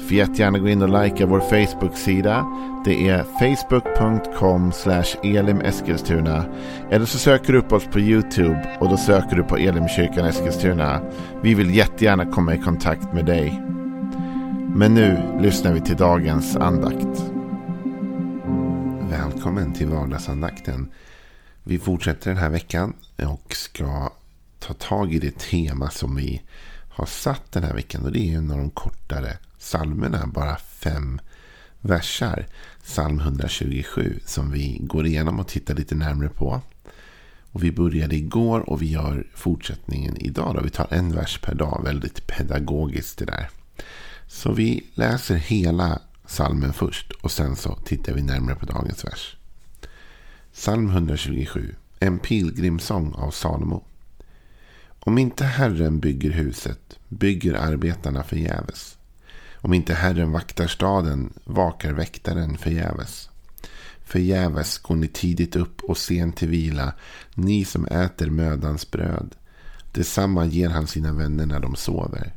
Får jättegärna gå in och likea vår Facebook-sida. Det är facebook.com elimeskilstuna. Eller så söker du upp oss på YouTube och då söker du på Elimkyrkan Eskilstuna. Vi vill jättegärna komma i kontakt med dig. Men nu lyssnar vi till dagens andakt. Välkommen till vardagsandakten. Vi fortsätter den här veckan och ska ta tag i det tema som vi har satt den här veckan. Och det är en av de kortare psalmerna, bara fem versar. Psalm 127 som vi går igenom och tittar lite närmare på. Och vi började igår och vi gör fortsättningen idag. Då. Vi tar en vers per dag, väldigt pedagogiskt det där. Så vi läser hela salmen först och sen så tittar vi närmare på dagens vers. Psalm 127, en pilgrimsång av Salomo. Om inte Herren bygger huset bygger arbetarna förgäves. Om inte Herren vaktar staden vakar väktaren förgäves. Förgäves går ni tidigt upp och sent till vila, ni som äter mödans bröd. Detsamma ger han sina vänner när de sover.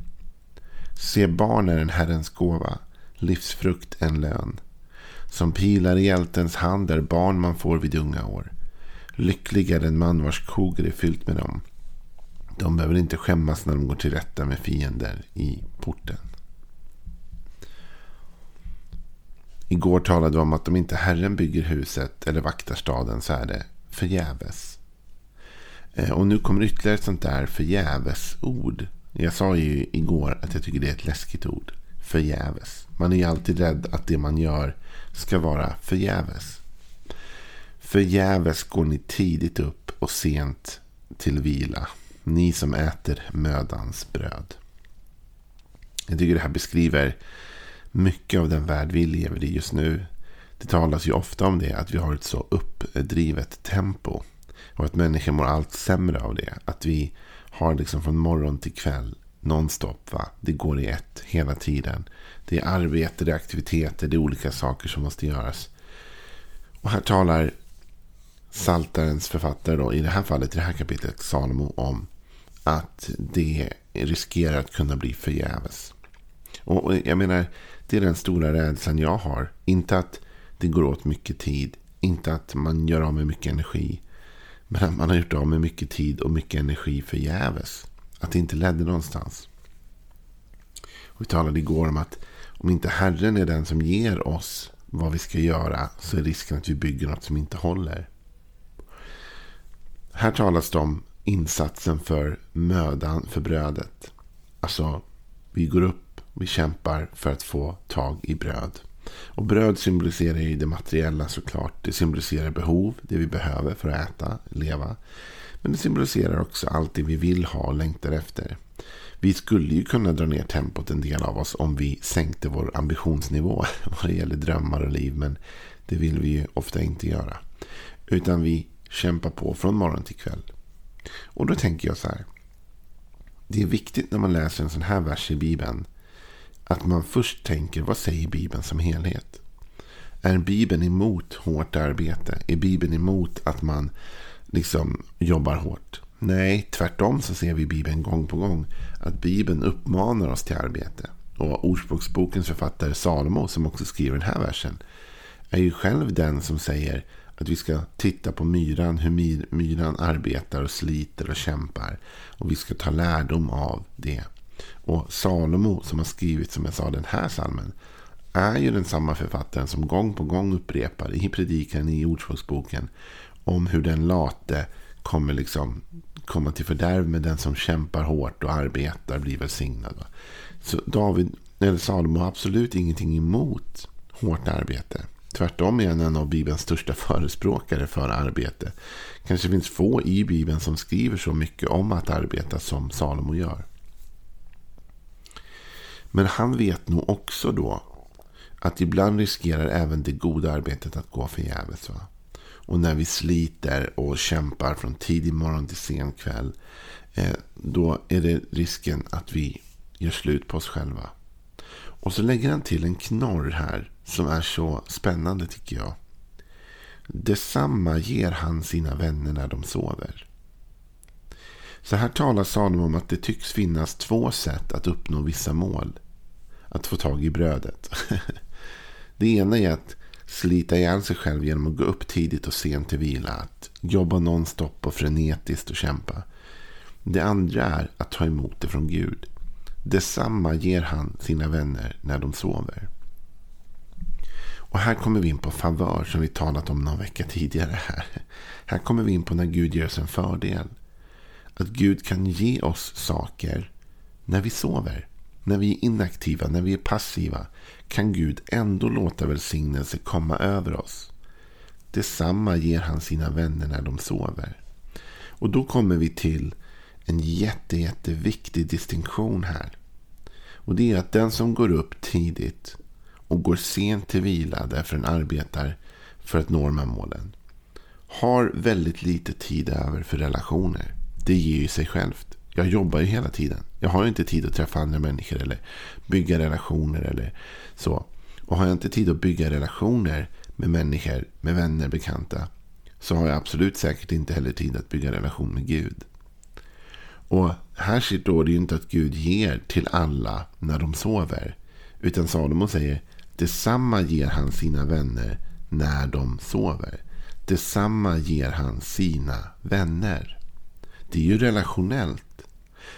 Se barn är en Herrens gåva, livsfrukt en lön. Som pilar i hjältens hand är barn man får vid unga år. Lycklig är den man vars koger är fyllt med dem. De behöver inte skämmas när de går till rätta med fiender i porten. Igår talade vi om att om inte Herren bygger huset eller vaktar staden så är det förgäves. Eh, och nu kommer ytterligare ett sånt där förgäves-ord. Jag sa ju igår att jag tycker det är ett läskigt ord. Förgäves. Man är ju alltid rädd att det man gör ska vara förgäves. Förgäves går ni tidigt upp och sent till vila. Ni som äter mödans bröd. Jag tycker det här beskriver mycket av den värld vi lever i just nu. Det talas ju ofta om det, att vi har ett så uppdrivet tempo. Och att människor mår allt sämre av det. Att vi har liksom från morgon till kväll nonstop. Va? Det går i ett hela tiden. Det är arbete, det är aktiviteter, det är olika saker som måste göras. Och här talar Saltarens författare då, i det här fallet, i det här kapitlet, Salomo, om att det riskerar att kunna bli förgäves. Och jag menar, det är den stora rädslan jag har. Inte att det går åt mycket tid. Inte att man gör av med mycket energi. Men att man har gjort av med mycket tid och mycket energi förgäves. Att det inte ledde någonstans. Och vi talade igår om att om inte Herren är den som ger oss vad vi ska göra så är risken att vi bygger något som inte håller. Här talas det om insatsen för mödan för brödet. Alltså, vi går upp vi kämpar för att få tag i bröd. Och bröd symboliserar ju det materiella såklart. Det symboliserar behov, det vi behöver för att äta, leva. Men det symboliserar också allt det vi vill ha och längtar efter. Vi skulle ju kunna dra ner tempot en del av oss om vi sänkte vår ambitionsnivå vad det gäller drömmar och liv. Men det vill vi ju ofta inte göra. Utan vi kämpar på från morgon till kväll. Och då tänker jag så här. Det är viktigt när man läser en sån här vers i Bibeln att man först tänker vad säger Bibeln som helhet? Är Bibeln emot hårt arbete? Är Bibeln emot att man liksom jobbar hårt? Nej, tvärtom så ser vi i Bibeln gång på gång att Bibeln uppmanar oss till arbete. Och Ordspråksbokens författare Salomo som också skriver den här versen är ju själv den som säger att vi ska titta på myran, hur myran arbetar och sliter och kämpar. Och vi ska ta lärdom av det. Och Salomo som har skrivit, som jag sa, den här salmen är ju den samma författaren som gång på gång upprepar i predikan i Ordspråksboken om hur den late kommer liksom komma till fördärv med den som kämpar hårt och arbetar blir välsignad. Så David, eller Salomo har absolut ingenting emot hårt arbete. Tvärtom är han en av Bibelns största förespråkare för arbete. Kanske finns få i Bibeln som skriver så mycket om att arbeta som Salomo gör. Men han vet nog också då att ibland riskerar även det goda arbetet att gå förgäves. Va? och när vi sliter och kämpar från tidig morgon till sen kväll. Eh, då är det risken att vi gör slut på oss själva. Och så lägger han till en knorr här som är så spännande tycker jag. Detsamma ger han sina vänner när de sover. Så här talar Salomo om att det tycks finnas två sätt att uppnå vissa mål. Att få tag i brödet. Det ena är att slita ihjäl sig själv genom att gå upp tidigt och sent till vila. Att jobba nonstop och frenetiskt och kämpa. Det andra är att ta emot det från Gud. Detsamma ger han sina vänner när de sover. Och här kommer vi in på favör som vi talat om någon vecka tidigare. Här Här kommer vi in på när Gud ger oss en fördel. Att Gud kan ge oss saker när vi sover. När vi är inaktiva, när vi är passiva. Kan Gud ändå låta välsignelse komma över oss. Detsamma ger han sina vänner när de sover. Och då kommer vi till en jätte, jätteviktig distinktion här. Och det är att den som går upp tidigt och går sent till vila därför den arbetar för att nå de här målen. Har väldigt lite tid över för relationer. Det ger ju sig självt. Jag jobbar ju hela tiden. Jag har inte tid att träffa andra människor eller bygga relationer eller så. Och har jag inte tid att bygga relationer med människor, med vänner, bekanta. Så har jag absolut säkert inte heller tid att bygga relation med Gud. Och här står det ju inte att Gud ger till alla när de sover. Utan Salomo säger detsamma ger han sina vänner när de sover. Detsamma ger han sina vänner. Det är ju relationellt.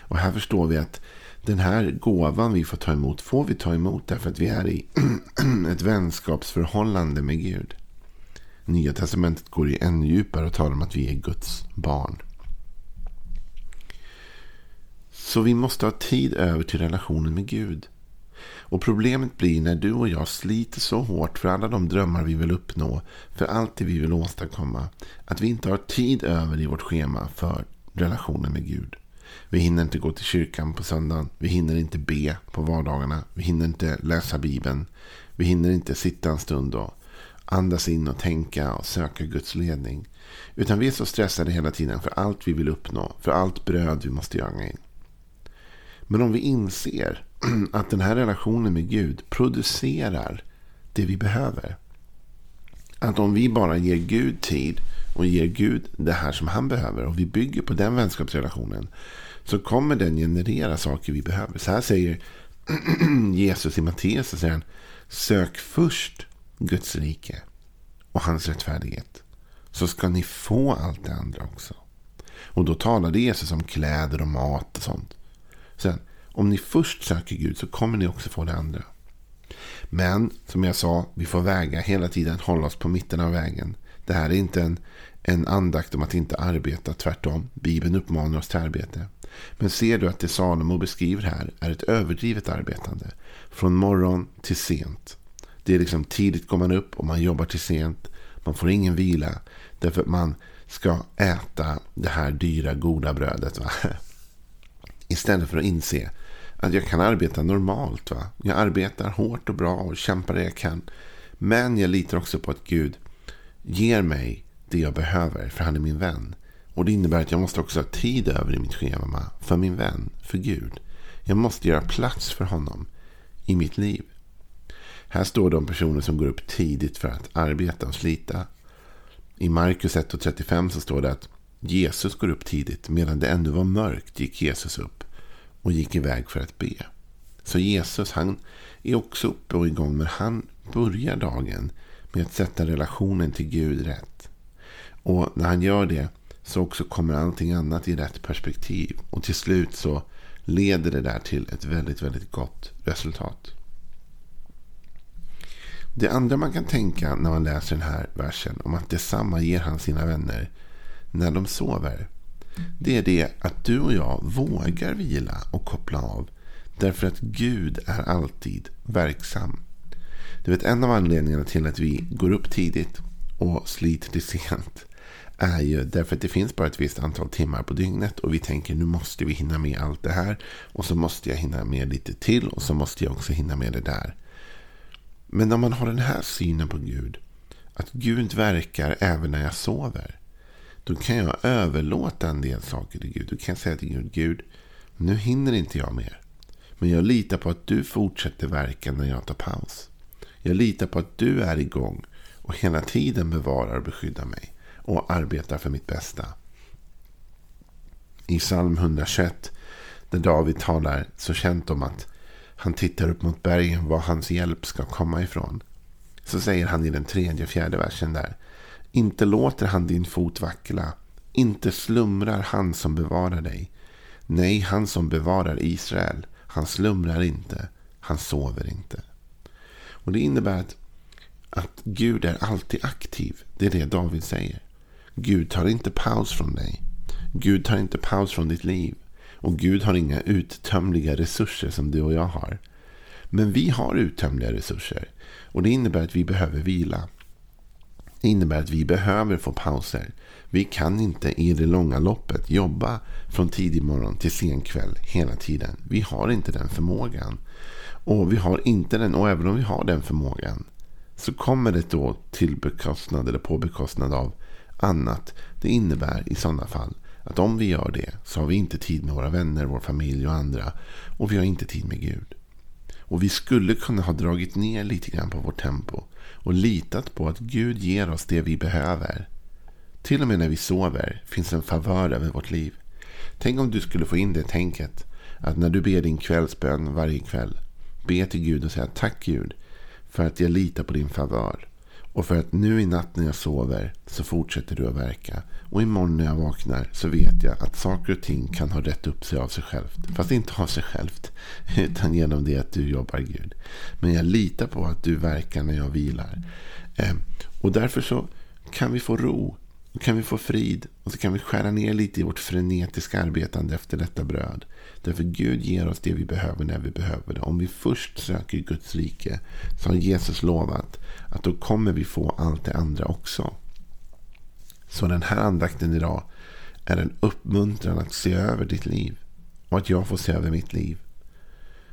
Och här förstår vi att den här gåvan vi får ta emot får vi ta emot därför att vi är i ett vänskapsförhållande med Gud. Nya testamentet går ju ännu djupare och talar om att vi är Guds barn. Så vi måste ha tid över till relationen med Gud. Och problemet blir när du och jag sliter så hårt för alla de drömmar vi vill uppnå, för allt det vi vill åstadkomma, att vi inte har tid över i vårt schema för relationen med Gud. Vi hinner inte gå till kyrkan på söndagen. Vi hinner inte be på vardagarna. Vi hinner inte läsa Bibeln. Vi hinner inte sitta en stund och andas in och tänka och söka Guds ledning. Utan vi är så stressade hela tiden för allt vi vill uppnå. För allt bröd vi måste jaga in. Men om vi inser att den här relationen med Gud producerar det vi behöver. Att om vi bara ger Gud tid och ger Gud det här som han behöver och vi bygger på den vänskapsrelationen så kommer den generera saker vi behöver. Så här säger Jesus i Matteus. Så säger han, Sök först Guds rike och hans rättfärdighet. Så ska ni få allt det andra också. Och då talade Jesus om kläder och mat och sånt. Sen, om ni först söker Gud så kommer ni också få det andra. Men som jag sa, vi får väga hela tiden, hålla oss på mitten av vägen. Det här är inte en, en andakt om att inte arbeta, tvärtom. Bibeln uppmanar oss till arbete. Men ser du att det Salomo beskriver här är ett överdrivet arbetande. Från morgon till sent. Det är liksom tidigt går man upp och man jobbar till sent. Man får ingen vila. Därför att man ska äta det här dyra goda brödet. Va? Istället för att inse att jag kan arbeta normalt. Va? Jag arbetar hårt och bra och kämpar det jag kan. Men jag litar också på att Gud ger mig det jag behöver. För han är min vän. Och det innebär att jag måste också ha tid över i mitt schema för min vän, för Gud. Jag måste göra plats för honom i mitt liv. Här står de personer som går upp tidigt för att arbeta och slita. I Markus 1.35 så står det att Jesus går upp tidigt. Medan det ännu var mörkt gick Jesus upp och gick iväg för att be. Så Jesus han är också uppe och igång. Men han börjar dagen med att sätta relationen till Gud rätt. Och när han gör det så också kommer allting annat i rätt perspektiv. Och till slut så leder det där till ett väldigt, väldigt gott resultat. Det andra man kan tänka när man läser den här versen om att detsamma ger han sina vänner när de sover. Det är det att du och jag vågar vila och koppla av. Därför att Gud är alltid verksam. Du vet en av anledningarna till att vi går upp tidigt och sliter till sent är ju därför att det finns bara ett visst antal timmar på dygnet och vi tänker nu måste vi hinna med allt det här och så måste jag hinna med lite till och så måste jag också hinna med det där. Men om man har den här synen på Gud, att Gud verkar även när jag sover. Då kan jag överlåta en del saker till Gud. Då kan jag säga till Gud, Gud, nu hinner inte jag mer. Men jag litar på att du fortsätter verka när jag tar paus. Jag litar på att du är igång och hela tiden bevarar och beskyddar mig och arbetar för mitt bästa. I psalm 121 där David talar så känt om att han tittar upp mot bergen var hans hjälp ska komma ifrån. Så säger han i den tredje och fjärde versen där. Inte låter han din fot vackla. Inte slumrar han som bevarar dig. Nej, han som bevarar Israel. Han slumrar inte. Han sover inte. Och Det innebär att, att Gud är alltid aktiv. Det är det David säger. Gud tar inte paus från dig. Gud tar inte paus från ditt liv. Och Gud har inga uttömliga resurser som du och jag har. Men vi har uttömliga resurser. Och det innebär att vi behöver vila. Det innebär att vi behöver få pauser. Vi kan inte i det långa loppet jobba från tidig morgon till sen kväll hela tiden. Vi har inte den förmågan. Och vi har inte den, och även om vi har den förmågan så kommer det då till bekostnad eller på bekostnad av annat. Det innebär i sådana fall att om vi gör det så har vi inte tid med våra vänner, vår familj och andra. Och vi har inte tid med Gud. Och vi skulle kunna ha dragit ner lite grann på vårt tempo. Och litat på att Gud ger oss det vi behöver. Till och med när vi sover finns en favör över vårt liv. Tänk om du skulle få in det tänket. Att när du ber din kvällsbön varje kväll. Be till Gud och säga tack Gud. För att jag litar på din favör. Och för att nu i natt när jag sover så fortsätter du att verka. Och imorgon när jag vaknar så vet jag att saker och ting kan ha rätt upp sig av sig självt. Fast inte av sig självt. Utan genom det att du jobbar Gud. Men jag litar på att du verkar när jag vilar. Ehm, och därför så kan vi få ro. Då kan vi få frid. Och så kan vi skära ner lite i vårt frenetiska arbetande efter detta bröd. Därför Gud ger oss det vi behöver när vi behöver det. Om vi först söker Guds rike så har Jesus lovat att då kommer vi få allt det andra också. Så den här andakten idag är en uppmuntran att se över ditt liv. Och att jag får se över mitt liv.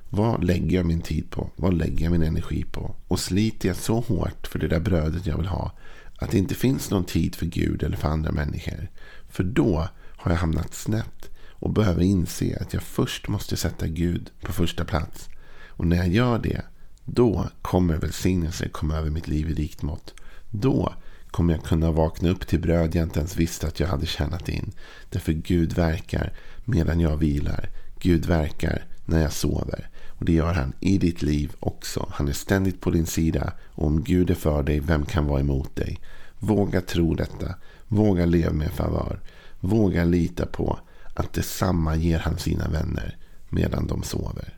Vad lägger jag min tid på? Vad lägger jag min energi på? Och sliter jag så hårt för det där brödet jag vill ha att det inte finns någon tid för Gud eller för andra människor. För då har jag hamnat snett och behöver inse att jag först måste sätta Gud på första plats. Och när jag gör det, då kommer välsignelse komma över mitt liv i rikt mått. Då kommer jag kunna vakna upp till bröd jag inte ens visste att jag hade tjänat in. Därför Gud verkar medan jag vilar. Gud verkar när jag sover. Och det gör han i ditt liv också. Han är ständigt på din sida. Och om Gud är för dig, vem kan vara emot dig? Våga tro detta. Våga leva med favör. Våga lita på att detsamma ger han sina vänner medan de sover.